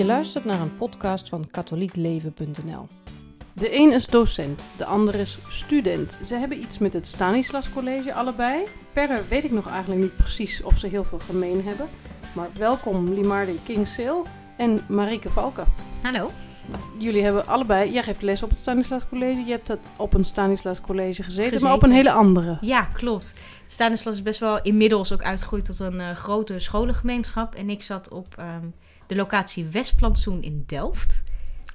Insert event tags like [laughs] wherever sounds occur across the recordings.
Je luistert naar een podcast van katholiekleven.nl. De een is docent, de ander is student. Ze hebben iets met het Stanislas College allebei. Verder weet ik nog eigenlijk niet precies of ze heel veel gemeen hebben. Maar welkom Limarde Kingsale en Marieke Valken. Hallo. Jullie hebben allebei, jij geeft les op het Stanislas College. Je hebt dat op een Stanislas College gezeten, Gezeten. maar op een hele andere. Ja, klopt. Stanislas is best wel inmiddels ook uitgegroeid tot een eh, grote scholengemeenschap. En ik zat op ehm, de locatie Westplantsoen in Delft.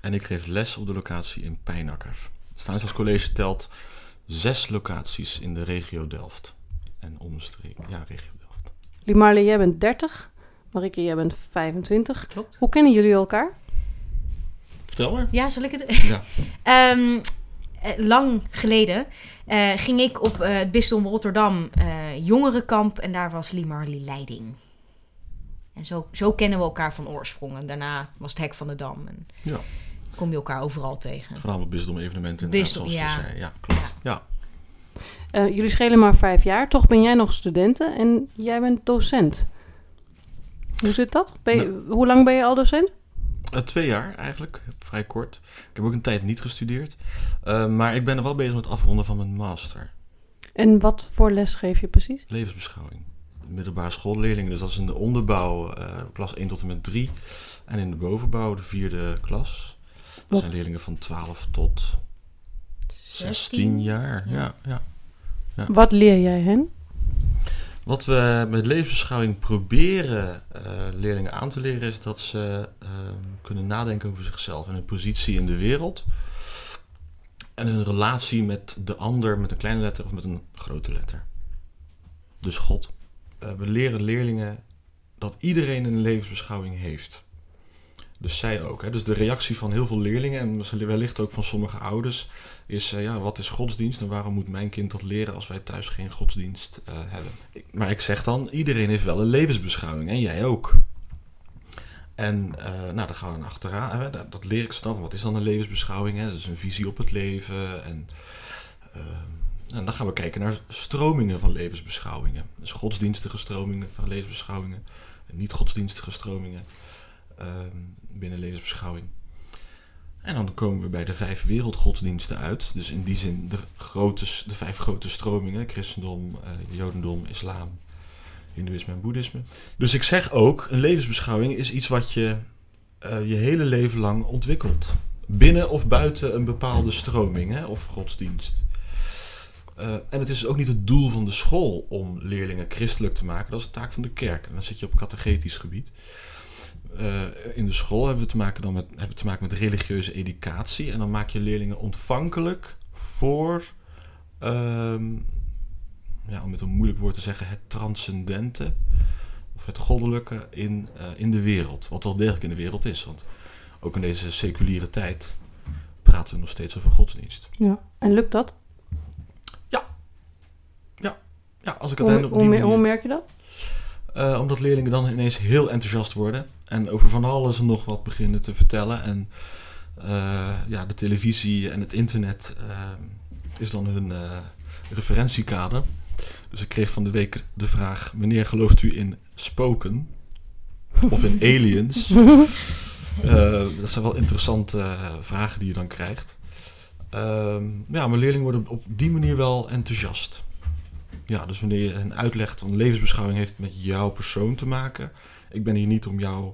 En ik geef les op de locatie in Pijnakker. Het Stanislas College telt zes locaties in de regio Delft. En omstreken, ja, regio Delft. Limarle, jij bent 30. Marieke, jij bent 25. Klopt. Hoe kennen jullie elkaar? Vertel maar. Ja, zal ik het? Ja. [laughs] Ehm, eh, lang geleden eh, ging ik op eh, het bisdom Rotterdam eh, jongerenkamp. En daar was Limarly leiding. En zo, zo kennen we elkaar van oorsprong. En daarna was het hek van de Dam. En Ja. kom je elkaar overal tegen. Voornamelijk bisdom evenementen. Bisdom, zoals je ja. klopt. Ja. Eh, jullie schelen maar vijf jaar. Toch ben jij nog studenten en jij bent docent. Hoe zit dat? Ben je- Hoe lang ben je al docent? Eh, twee jaar eigenlijk, vrij kort. Ik heb ook een tijd niet gestudeerd. Eh, maar ik ben er wel bezig met het afronden van mijn master. En wat voor les geef je precies? Levensbeschouwing. Middelbare schoolleerlingen, dus dat is in de onderbouw, eh, klas 1 tot en met 3. En in de bovenbouw, de vierde klas. Dat Wat- zijn leerlingen van 12 tot 16 jaar. Ja, ja. Ja. Wat leer jij hen? Wat we met levensbeschouwing proberen eh, leerlingen aan te leren is dat ze eh, kunnen nadenken over zichzelf en hun positie in de wereld. En hun relatie met de ander met een kleine letter of met een grote letter. Dus God. Eh, we leren leerlingen dat iedereen een levensbeschouwing heeft. Dus zij ook. Hè. Dus de reactie van heel veel leerlingen en wellicht ook van sommige ouders is, eh, ja, wat is godsdienst en waarom moet mijn kind dat leren als wij thuis geen godsdienst eh, hebben? Maar ik zeg dan, iedereen heeft wel een levensbeschouwing en jij ook. En eh, nou, daar gaan we dan achteraan. Hè. Dat, leer ik ze dan. Wat is dan een levensbeschouwing? Hè? Dat is een visie op het leven. En, eh, en dan gaan we kijken naar stromingen van levensbeschouwingen. Dus godsdienstige stromingen van levensbeschouwingen. En niet-godsdienstige stromingen eh, binnen levensbeschouwing. En dan komen we bij de vijf wereldgodsdiensten uit. Dus in die zin de, grote, de vijf grote stromingen: christendom, eh, jodendom, islam, hindoeïsme en boeddhisme. Dus ik zeg ook: een levensbeschouwing is iets wat je eh, je hele leven lang ontwikkelt. Binnen of buiten een bepaalde stroming hè, of godsdienst. Eh, en het is ook niet het doel van de school om leerlingen christelijk te maken. Dat is de taak van de kerk. En dan zit je op catechetisch gebied. Eh, in de school hebben we, te maken dan met, hebben te maken met religieuze educatie. En dan maak je leerlingen ontvankelijk voor, ehm, ja, om met een moeilijk woord te zeggen, het transcendente. Of het goddelijke in, eh, in de wereld. Wat wel degelijk in de wereld is. Want ook in deze seculiere tijd praten we nog steeds over godsdienst. Ja. En lukt dat? Ja, als ik Hoe, uiteindelijk hoe, op die hoe manier- merk je dat? Eh, omdat leerlingen dan ineens heel enthousiast worden. En over van alles en nog wat beginnen te vertellen. En eh, ja, de televisie en het internet eh, is dan hun referentiekader. Dus ik kreeg van de week de vraag: Meneer, gelooft u in spoken? Of in [laughs] aliens? Dat zijn wel interessante vragen die je dan krijgt. Ehm, ja, maar leerlingen worden op die manier wel enthousiast. Ja, dus wanneer je hen uitlegt, een levensbeschouwing heeft met jouw persoon te maken. Ik ben hier niet om jou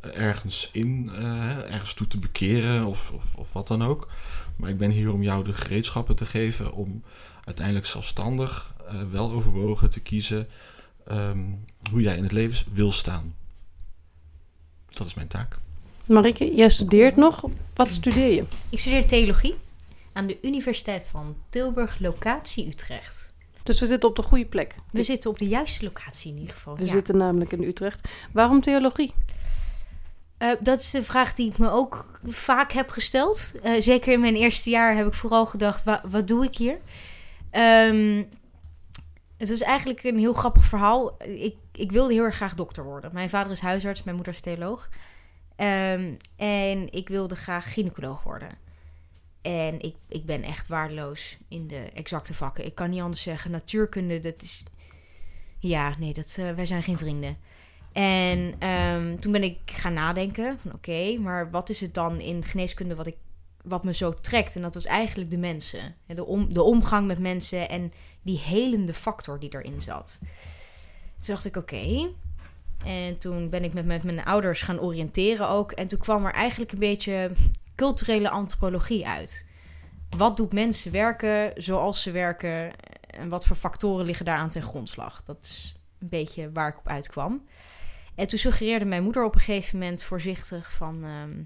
eh, ergens in, eh, ergens toe te bekeren of, of, of wat dan ook. Maar ik ben hier om jou de gereedschappen te geven om uiteindelijk zelfstandig, eh, wel overwogen te kiezen ehm, hoe jij in het leven wil staan. Dus dat is mijn taak. Marieke, jij studeert nog. Wat studeer je? Ik studeer theologie aan de Universiteit van Tilburg, locatie Utrecht. Dus we zitten op de goede plek. We zitten op de juiste locatie in ieder geval. We ja. zitten namelijk in Utrecht. Waarom theologie? Eh, dat is de vraag die ik me ook vaak heb gesteld. Eh, zeker in mijn eerste jaar heb ik vooral gedacht, wa- wat doe ik hier? Ehm, het was eigenlijk een heel grappig verhaal. Ik, ik wilde heel erg graag dokter worden. Mijn vader is huisarts, mijn moeder is theoloog. Ehm, en ik wilde graag gynaecoloog worden. En ik, ik ben echt waardeloos in de exacte vakken. Ik kan niet anders zeggen. Natuurkunde, dat is... Ja, nee, dat, eh, wij zijn geen vrienden. En ehm, toen ben ik gaan nadenken van oké, maar wat is het dan in geneeskunde wat, ik, wat me zo trekt? En dat was eigenlijk de mensen. De, om, de omgang met mensen en die helende factor die erin zat. Toen dacht ik oké. En toen ben ik met, met mijn ouders gaan oriënteren ook. En toen kwam er eigenlijk een beetje culturele antropologie uit. Wat doet mensen werken zoals ze werken? En wat voor factoren liggen daar aan ten grondslag? Dat is een beetje waar ik op uitkwam. En toen suggereerde mijn moeder op een gegeven moment voorzichtig van... ehm,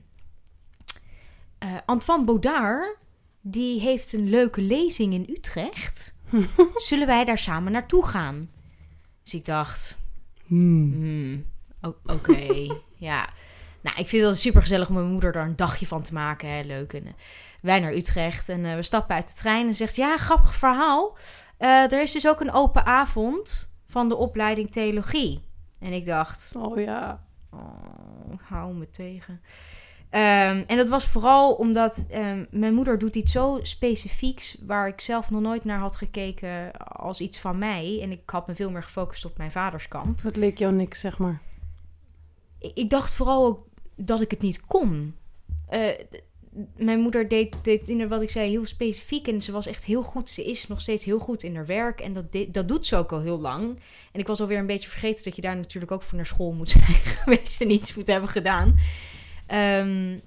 eh, Antoine Baudard, die heeft een leuke lezing in Utrecht. [laughs] Zullen wij daar samen naartoe gaan? Dus ik dacht, Hmm, o- Oké, [laughs] ja. Nou, ik vind het super gezellig om mijn moeder daar een dagje van te maken. Hè. Leuk. En, eh, wij naar Utrecht en eh, we stappen uit de trein en zegt... Ja, grappig verhaal. Eh, er is dus ook een open avond van de opleiding theologie. En ik dacht, Oh ja. oh, hou me tegen. Ehm, en dat was vooral omdat ehm, mijn moeder doet iets zo specifieks... waar ik zelf nog nooit naar had gekeken als iets van mij. En ik had me veel meer gefocust op mijn vaders kant. Dat leek jou niks, zeg maar. ik ik dacht vooral ook dat ik het niet kon. Eh, mijn moeder deed, deed in wat ik zei heel specifiek en ze was echt heel goed. Ze is nog steeds heel goed in haar werk en dat, de- dat doet ze ook al heel lang. En ik was alweer een beetje vergeten dat je daar natuurlijk ook voor naar school moet [laughs] zijn geweest en iets moet hebben gedaan. Ehm,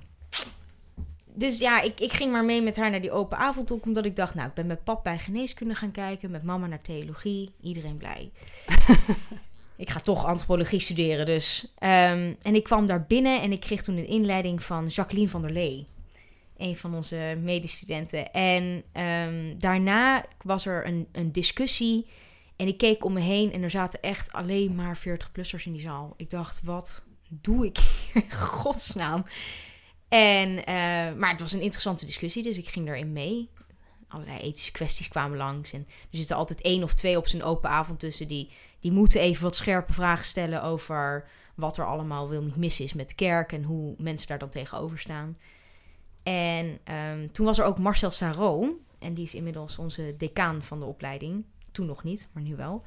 dus ja, ik, ik ging maar mee met haar naar die open avond ook, omdat ik dacht, nou, ik ben met pap bij geneeskunde gaan kijken, met mama naar theologie, iedereen blij. [laughs] ik ga toch antropologie studeren, dus. Ehm, en ik kwam daar binnen en ik kreeg toen een inleiding van Jacqueline van der Lee. Een van onze medestudenten. En ehm, daarna was er een, een discussie. En ik keek om me heen en er zaten echt alleen maar 40-plussers in die zaal. Ik dacht, wat doe ik hier in [laughs] godsnaam? En, eh, maar het was een interessante discussie, dus ik ging daarin mee. Allerlei ethische kwesties kwamen langs. En er zitten altijd één of twee op zijn open avond tussen die die moeten even wat scherpe vragen stellen over wat er allemaal wel niet mis is met de kerk en hoe mensen daar dan tegenover staan. En ehm, toen was er ook Marcel Sarro, en die is inmiddels onze decaan van de opleiding. Toen nog niet, maar nu wel.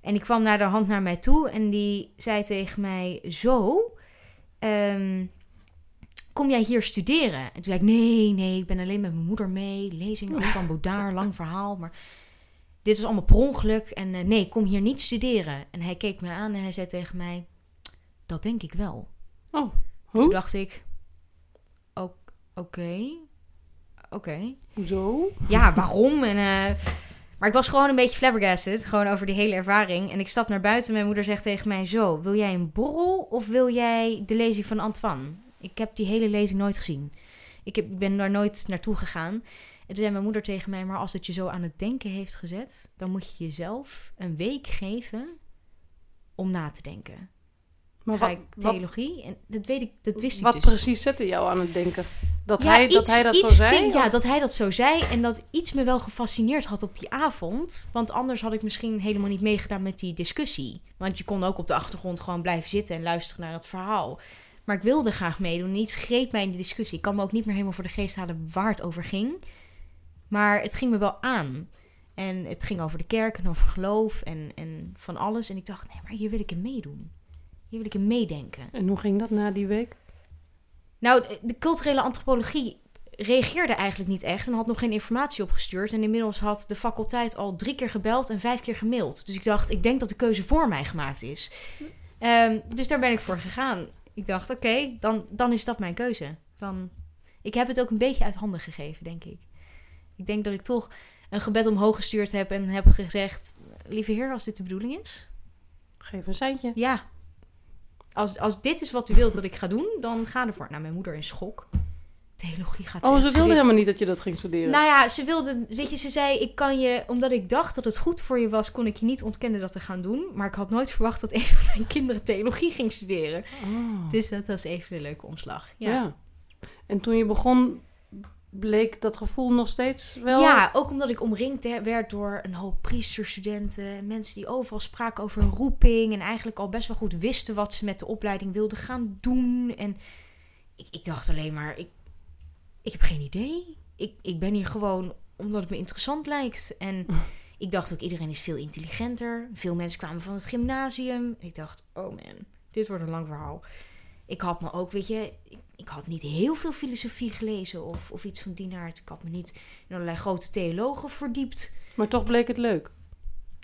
En die kwam naar de hand naar mij toe en die zei tegen mij: Zo, ehm, kom jij hier studeren? En toen zei ik: Nee, nee, ik ben alleen met mijn moeder mee. Lezing ook [laughs] van Baudard, lang verhaal. Maar dit was allemaal per ongeluk. En eh, nee, kom hier niet studeren. En hij keek me aan en hij zei tegen mij: Dat denk ik wel. Oh, Toen hoe? dacht ik: "O- Oké, oké. Hoezo? Ja, waarom? En, eh, maar ik was gewoon een beetje flabbergasted. Gewoon over die hele ervaring. En ik stap naar buiten. Mijn moeder zegt tegen mij: Zo, wil jij een borrel of wil jij de lezing van Antoine? Ik heb die hele lezing nooit gezien. Ik, heb, ik ben daar nooit naartoe gegaan. En toen zei mijn moeder tegen mij: Maar als het je zo aan het denken heeft gezet, dan moet je jezelf een week geven om na te denken. Maar wat, theologie? En dat weet ik, dat wist ik wat dus. precies zette jou aan het denken? Dat, Ja, hij, dat hij dat zo zei? vind- ja, dat hij dat zo zei. En dat iets me wel gefascineerd had op die avond. Want anders had ik misschien helemaal niet meegedaan met die discussie. Want je kon ook op de achtergrond gewoon blijven zitten en luisteren naar het verhaal. Maar ik wilde graag meedoen. En iets greep mij in die discussie. Ik kan me ook niet meer helemaal voor de geest halen waar het over ging. Maar het ging me wel aan. En het ging over de kerk en over geloof en, en van alles. En ik dacht, nee, maar hier wil ik in meedoen. Hier wil ik in meedenken. En hoe ging dat na die week? Nou, de culturele antropologie reageerde eigenlijk niet echt en had nog geen informatie opgestuurd. En inmiddels had de faculteit al drie keer gebeld en vijf keer gemaild. Dus ik dacht, ik denk dat de keuze voor mij gemaakt is. Ehm, dus daar ben ik voor gegaan. Ik dacht, oké, dan, dan is dat mijn keuze. Dan, ik heb het ook een beetje uit handen gegeven, denk ik. Ik denk dat ik toch een gebed omhoog gestuurd heb en heb gezegd... Lieve heer, als dit de bedoeling is, Geef een seintje. ja. Als, als dit is wat u wilt dat ik ga doen, dan ga ervoor. Nou, mijn moeder in schok. Theologie gaat Oh, ze wilde helemaal niet dat je dat ging studeren. Nou ja, ze wilde, weet je, ze zei, ik kan je, omdat ik dacht dat het goed voor je was, kon ik je niet ontkennen dat te gaan doen. Maar ik had nooit verwacht dat een van mijn kinderen theologie ging studeren. Oh. Dus dat was even een leuke omslag. ja. Ja. En toen je begon, bleek dat gevoel nog steeds wel... Ja, ook omdat ik omringd werd door een hoop priesterstudenten. en Mensen die overal spraken over roeping. En eigenlijk al best wel goed wisten wat ze met de opleiding wilden gaan doen. En ik, ik dacht alleen maar, ik, ik heb geen idee. Ik, ik ben hier gewoon omdat het me interessant lijkt. En [laughs] ik dacht ook, iedereen is veel intelligenter. Veel mensen kwamen van het gymnasium. Ik dacht, oh man, dit wordt een lang verhaal. Ik had me ook, weet je, ik, ik had niet heel veel filosofie gelezen of, of iets van die aard. Ik had me niet in allerlei grote theologen verdiept. Maar toch bleek het leuk.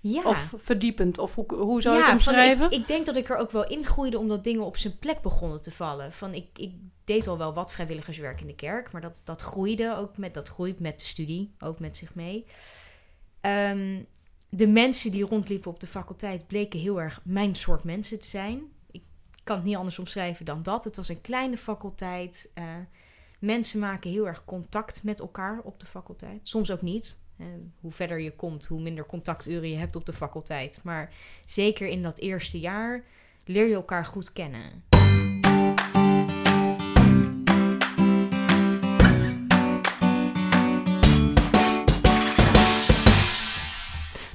Ja. Of verdiepend. Of hoe, hoe zou je ja, het omschrijven? ik, ik denk dat ik er ook wel ingroeide omdat dingen op zijn plek begonnen te vallen. Van ik, ik deed al wel wat vrijwilligerswerk in de kerk, maar dat, dat groeide ook met, dat groeit met de studie, ook met zich mee. Ehm, de mensen die rondliepen op de faculteit bleken heel erg mijn soort mensen te zijn. Kan het niet anders omschrijven dan dat. Het was een kleine faculteit. eh, mensen maken heel erg contact met elkaar op de faculteit. Soms ook niet. Eh, hoe verder je komt, hoe minder contacturen je hebt op de faculteit. Maar zeker in dat eerste jaar leer je elkaar goed kennen.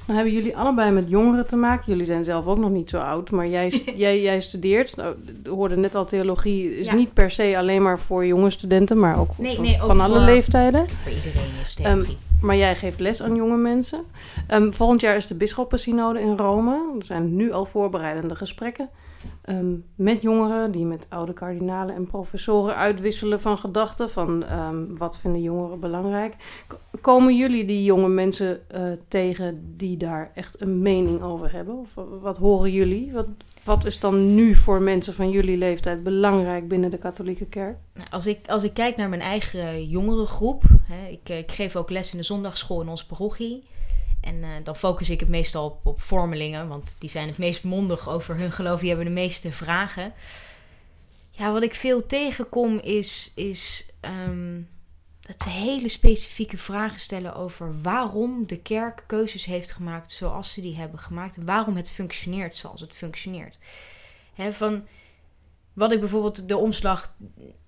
Nou hebben jullie allebei met jongeren te maken. Jullie zijn zelf ook nog niet zo oud, maar jij, [laughs] jij, jij studeert. Nou, we hoorden net al, theologie is Ja. niet per se alleen maar voor jonge studenten, maar ook, Nee, van, nee, ook van alle voor- leeftijden. Voor iedereen is theologie. Maar jij geeft les aan jonge mensen. Ehm, volgend jaar is de Bisschoppensynode in Rome. Er zijn nu al voorbereidende gesprekken ehm, met jongeren die met oude kardinalen en professoren uitwisselen van gedachten. Van ehm, wat vinden jongeren belangrijk. Komen jullie die jonge mensen eh, tegen die daar echt een mening over hebben? Of wa- wat horen jullie? Wat, wat is dan nu voor mensen van jullie leeftijd belangrijk binnen de katholieke kerk? Nou, als, ik, als ik kijk naar mijn eigen jongerengroep, hè, ik, eh, ik geef ook les in de zondagschool in onze parochie. En eh, dan focus ik het meestal op, op vormelingen, want die zijn het meest mondig over hun geloof, die hebben de meeste vragen. Ja, wat ik veel tegenkom is, is ehm, dat ze hele specifieke vragen stellen over waarom de kerk keuzes heeft gemaakt zoals ze die hebben gemaakt. En waarom het functioneert zoals het functioneert. Van wat ik bijvoorbeeld de omslag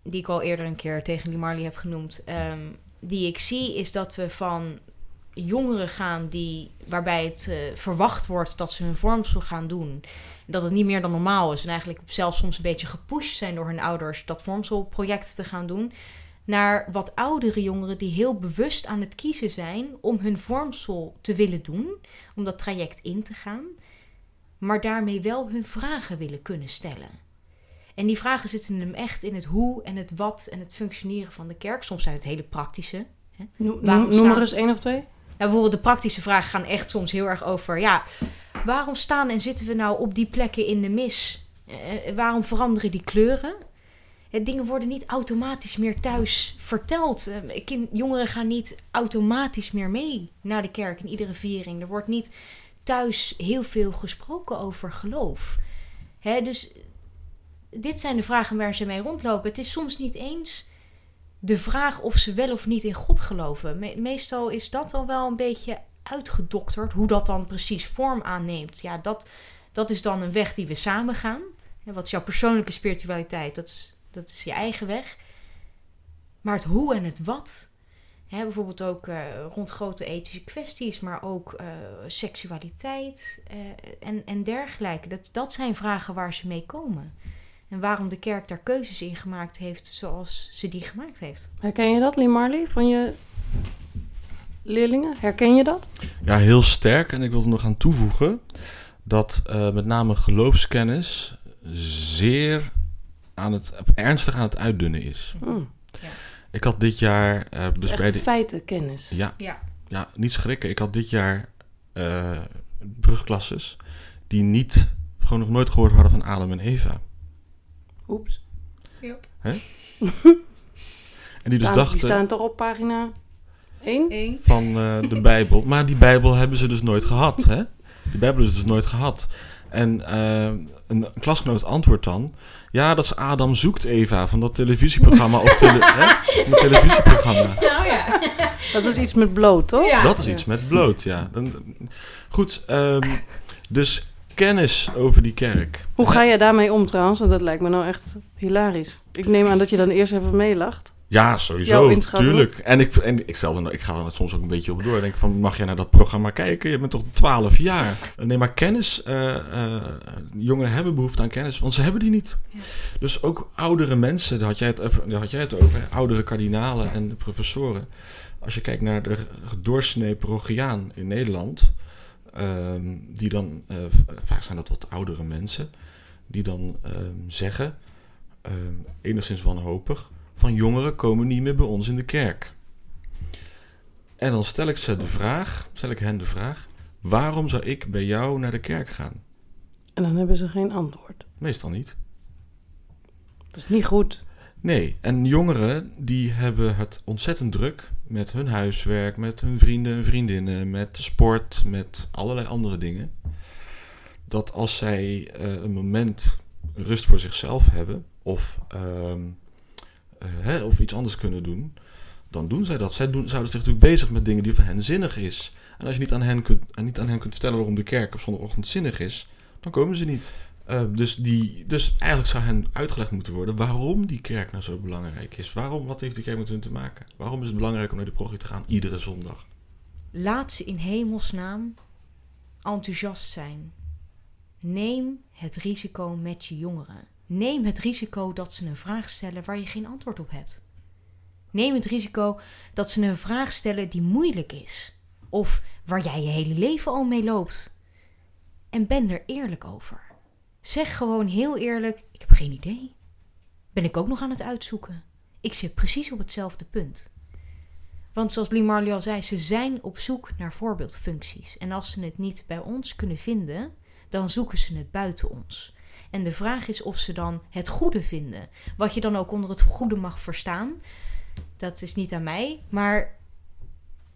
die ik al eerder een keer tegen die Marley heb genoemd, ehm, die ik zie, is dat we van jongeren gaan die, waarbij het eh, verwacht wordt dat ze hun vormsel gaan doen. Dat het niet meer dan normaal is. En eigenlijk zelfs soms een beetje gepusht zijn door hun ouders dat vormselproject te gaan doen. Naar wat oudere jongeren die heel bewust aan het kiezen zijn om hun vormsel te willen doen. Om dat traject in te gaan. Maar daarmee wel hun vragen willen kunnen stellen. En die vragen zitten hem echt in het hoe en het wat en het functioneren van de kerk. Soms zijn het hele praktische. No- Waarom noem er eens één of twee. Nou, bijvoorbeeld de praktische vragen gaan echt soms heel erg over... ja, waarom staan en zitten we nou op die plekken in de mis? Eh, waarom veranderen die kleuren? Eh, dingen worden niet automatisch meer thuis verteld. Eh, jongeren gaan niet automatisch meer mee naar de kerk in iedere viering. Er wordt niet thuis heel veel gesproken over geloof. Dus dit zijn de vragen waar ze mee rondlopen. Het is soms niet eens de vraag of ze wel of niet in God geloven. Me- meestal is dat al wel een beetje uitgedokterd. Hoe dat dan precies vorm aanneemt. Ja, dat, dat is dan een weg die we samen gaan. Wat is jouw persoonlijke spiritualiteit? Dat is, dat is je eigen weg. Maar het hoe en het wat. Hè, bijvoorbeeld ook eh, rond grote ethische kwesties, maar ook eh, seksualiteit eh, en, en dergelijke. Dat, dat zijn vragen waar ze mee komen. En waarom de kerk daar keuzes in gemaakt heeft zoals ze die gemaakt heeft. Herken je dat, Lee Marley, van je leerlingen? Herken je dat? Ja, heel sterk. En ik wil er nog aan toevoegen dat eh, met name geloofskennis zeer aan het, of ernstig aan het uitdunnen is. Hmm. Ik had dit jaar, eh dus bij de, feitenkennis. ja, Ja. ja, niet schrikken. Ik had dit jaar eh brugklasses die niet, gewoon nog nooit gehoord hadden van Adam en Eva. Oeps. [laughs] En die dus Staan- dachten Die staan toch op pagina 1? van eh, de Bijbel. Maar die Bijbel hebben ze dus nooit gehad. Hè? Die Bijbel is dus nooit gehad. En eh, een, klasgenoot antwoordt dan... Ja, dat is Adam zoekt Eva van dat televisieprogramma op tele [laughs] hè? Een televisieprogramma. [laughs] Nou ja. Dat is iets met bloot, toch? Ja. Dat is iets met bloot, ja. Dan, goed, ehm, dus kennis over die kerk. Hoe ga je daarmee om trouwens? Want dat lijkt me nou echt hilarisch. Ik neem aan dat je dan eerst even meelacht. Ja, sowieso, tuurlijk. En ik, en ik, stel, ik ga er soms ook een beetje op door. Ik denk van, mag jij naar dat programma kijken? Je bent toch 12 jaar? Nee, maar kennis, eh, eh, jongeren hebben behoefte aan kennis, want ze hebben die niet. Ja. Dus ook oudere mensen, daar had jij het over, daar had jij het over oudere kardinalen en professoren. Als je kijkt naar de doorsnee parochiaan in Nederland, ehm, die dan, eh, vaak zijn dat wat oudere mensen, die dan ehm, zeggen, ehm, enigszins wanhopig, van jongeren komen niet meer bij ons in de kerk. En dan stel ik ze de vraag, stel ik hen de vraag, waarom zou ik bij jou naar de kerk gaan? En dan hebben ze geen antwoord. Meestal niet. Dat is niet goed. Nee, en jongeren die hebben het ontzettend druk met hun huiswerk, met hun vrienden en vriendinnen, met de sport, met allerlei andere dingen. Dat als zij eh, een moment rust voor zichzelf hebben of, ehm, eh, of iets anders kunnen doen, dan doen zij dat. Zij doen, zouden zich natuurlijk bezig met dingen die voor hen zinnig is. En als je niet aan hen kunt, en niet aan hen kunt vertellen waarom de kerk op zondagochtend zinnig is, dan komen ze niet. Uh, dus, die, dus eigenlijk zou hen uitgelegd moeten worden waarom die kerk nou zo belangrijk is. Waarom, wat heeft die kerk met hun te maken? Waarom is het belangrijk om naar de progie te gaan iedere zondag? Laat ze in hemelsnaam enthousiast zijn. Neem het risico met je jongeren. Neem het risico dat ze een vraag stellen waar je geen antwoord op hebt. Neem het risico dat ze een vraag stellen die moeilijk is. Of waar jij je hele leven al mee loopt. En ben er eerlijk over. Zeg gewoon heel eerlijk: ik heb geen idee. Ben ik ook nog aan het uitzoeken? Ik zit precies op hetzelfde punt. Want zoals Lee al zei, ze zijn op zoek naar voorbeeldfuncties. En als ze het niet bij ons kunnen vinden, dan zoeken ze het buiten ons. En de vraag is of ze dan het goede vinden. Wat je dan ook onder het goede mag verstaan. Dat is niet aan mij. Maar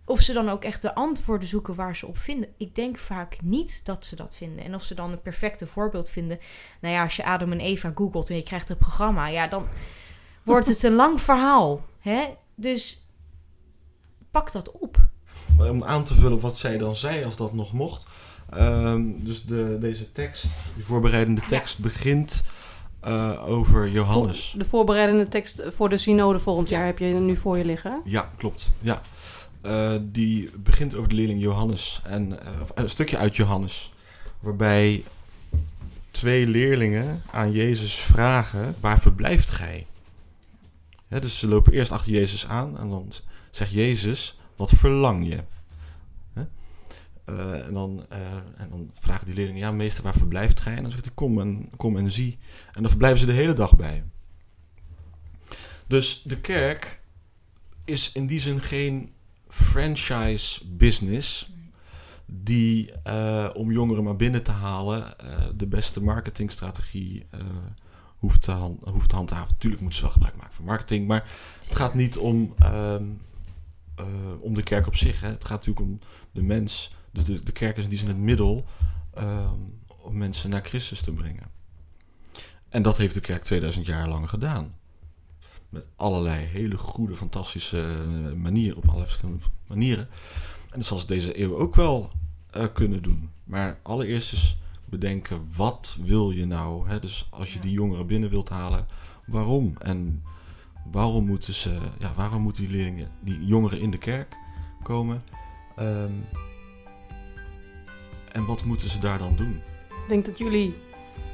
of ze dan ook echt de antwoorden zoeken waar ze op vinden. Ik denk vaak niet dat ze dat vinden. En of ze dan een perfecte voorbeeld vinden. Nou ja, als je Adam en Eva googelt en je krijgt het programma, ja, dan [laughs] wordt het een lang verhaal. Hè? Dus pak dat op. Om aan te vullen wat zij dan zei, als dat nog mocht. Ehm, dus de, deze tekst, die voorbereidende tekst, begint uh, over Johannes. de voorbereidende tekst voor de synode volgend jaar heb je nu voor je liggen. Ja, klopt. Ja. Uh, die begint over de leerling Johannes. En, uh, een stukje uit Johannes. Waarbij twee leerlingen aan Jezus vragen: Waar verblijft gij? Dus ze lopen eerst achter Jezus aan en dan zegt Jezus: Wat verlang je? Uh, en, dan, en dan vragen die leerlingen: Ja, meester, waar verblijft gij? En dan zegt hij: Kom en, kom en zie. En dan verblijven ze de hele dag bij. Dus de kerk is in die zin geen franchise business die uh, om jongeren maar binnen te halen de beste marketingstrategie hoeft, te hand, hoeft te handhaven. Natuurlijk moeten ze wel gebruik maken van marketing, maar het gaat niet om, um, om de kerk op zich. Hè. Het gaat natuurlijk om de mens. Dus de, de kerk is in die zin het middel um, om mensen naar Christus te brengen. En dat heeft de kerk 2000 jaar lang gedaan met allerlei hele goede, fantastische eh, manieren, op allerlei verschillende manieren. En dat zal ze deze eeuw ook wel uh, kunnen doen. Maar allereerst is bedenken, wat wil je nou? Hè? Dus als je die jongeren binnen wilt halen, waarom? En waarom moeten ze, ja, waarom moeten die leerlingen, die jongeren in de kerk komen? Um, en wat moeten ze daar dan doen? Ik denk dat jullie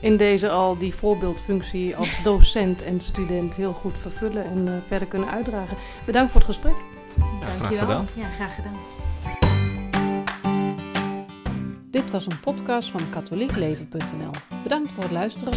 in deze al die voorbeeldfunctie als [laughs] docent en student heel goed vervullen en uh, verder kunnen uitdragen. Bedankt voor het gesprek. Ja, graag gedaan. Ja, graag gedaan. Dit was een podcast van katholiekleven.nl. Bedankt voor het luisteren.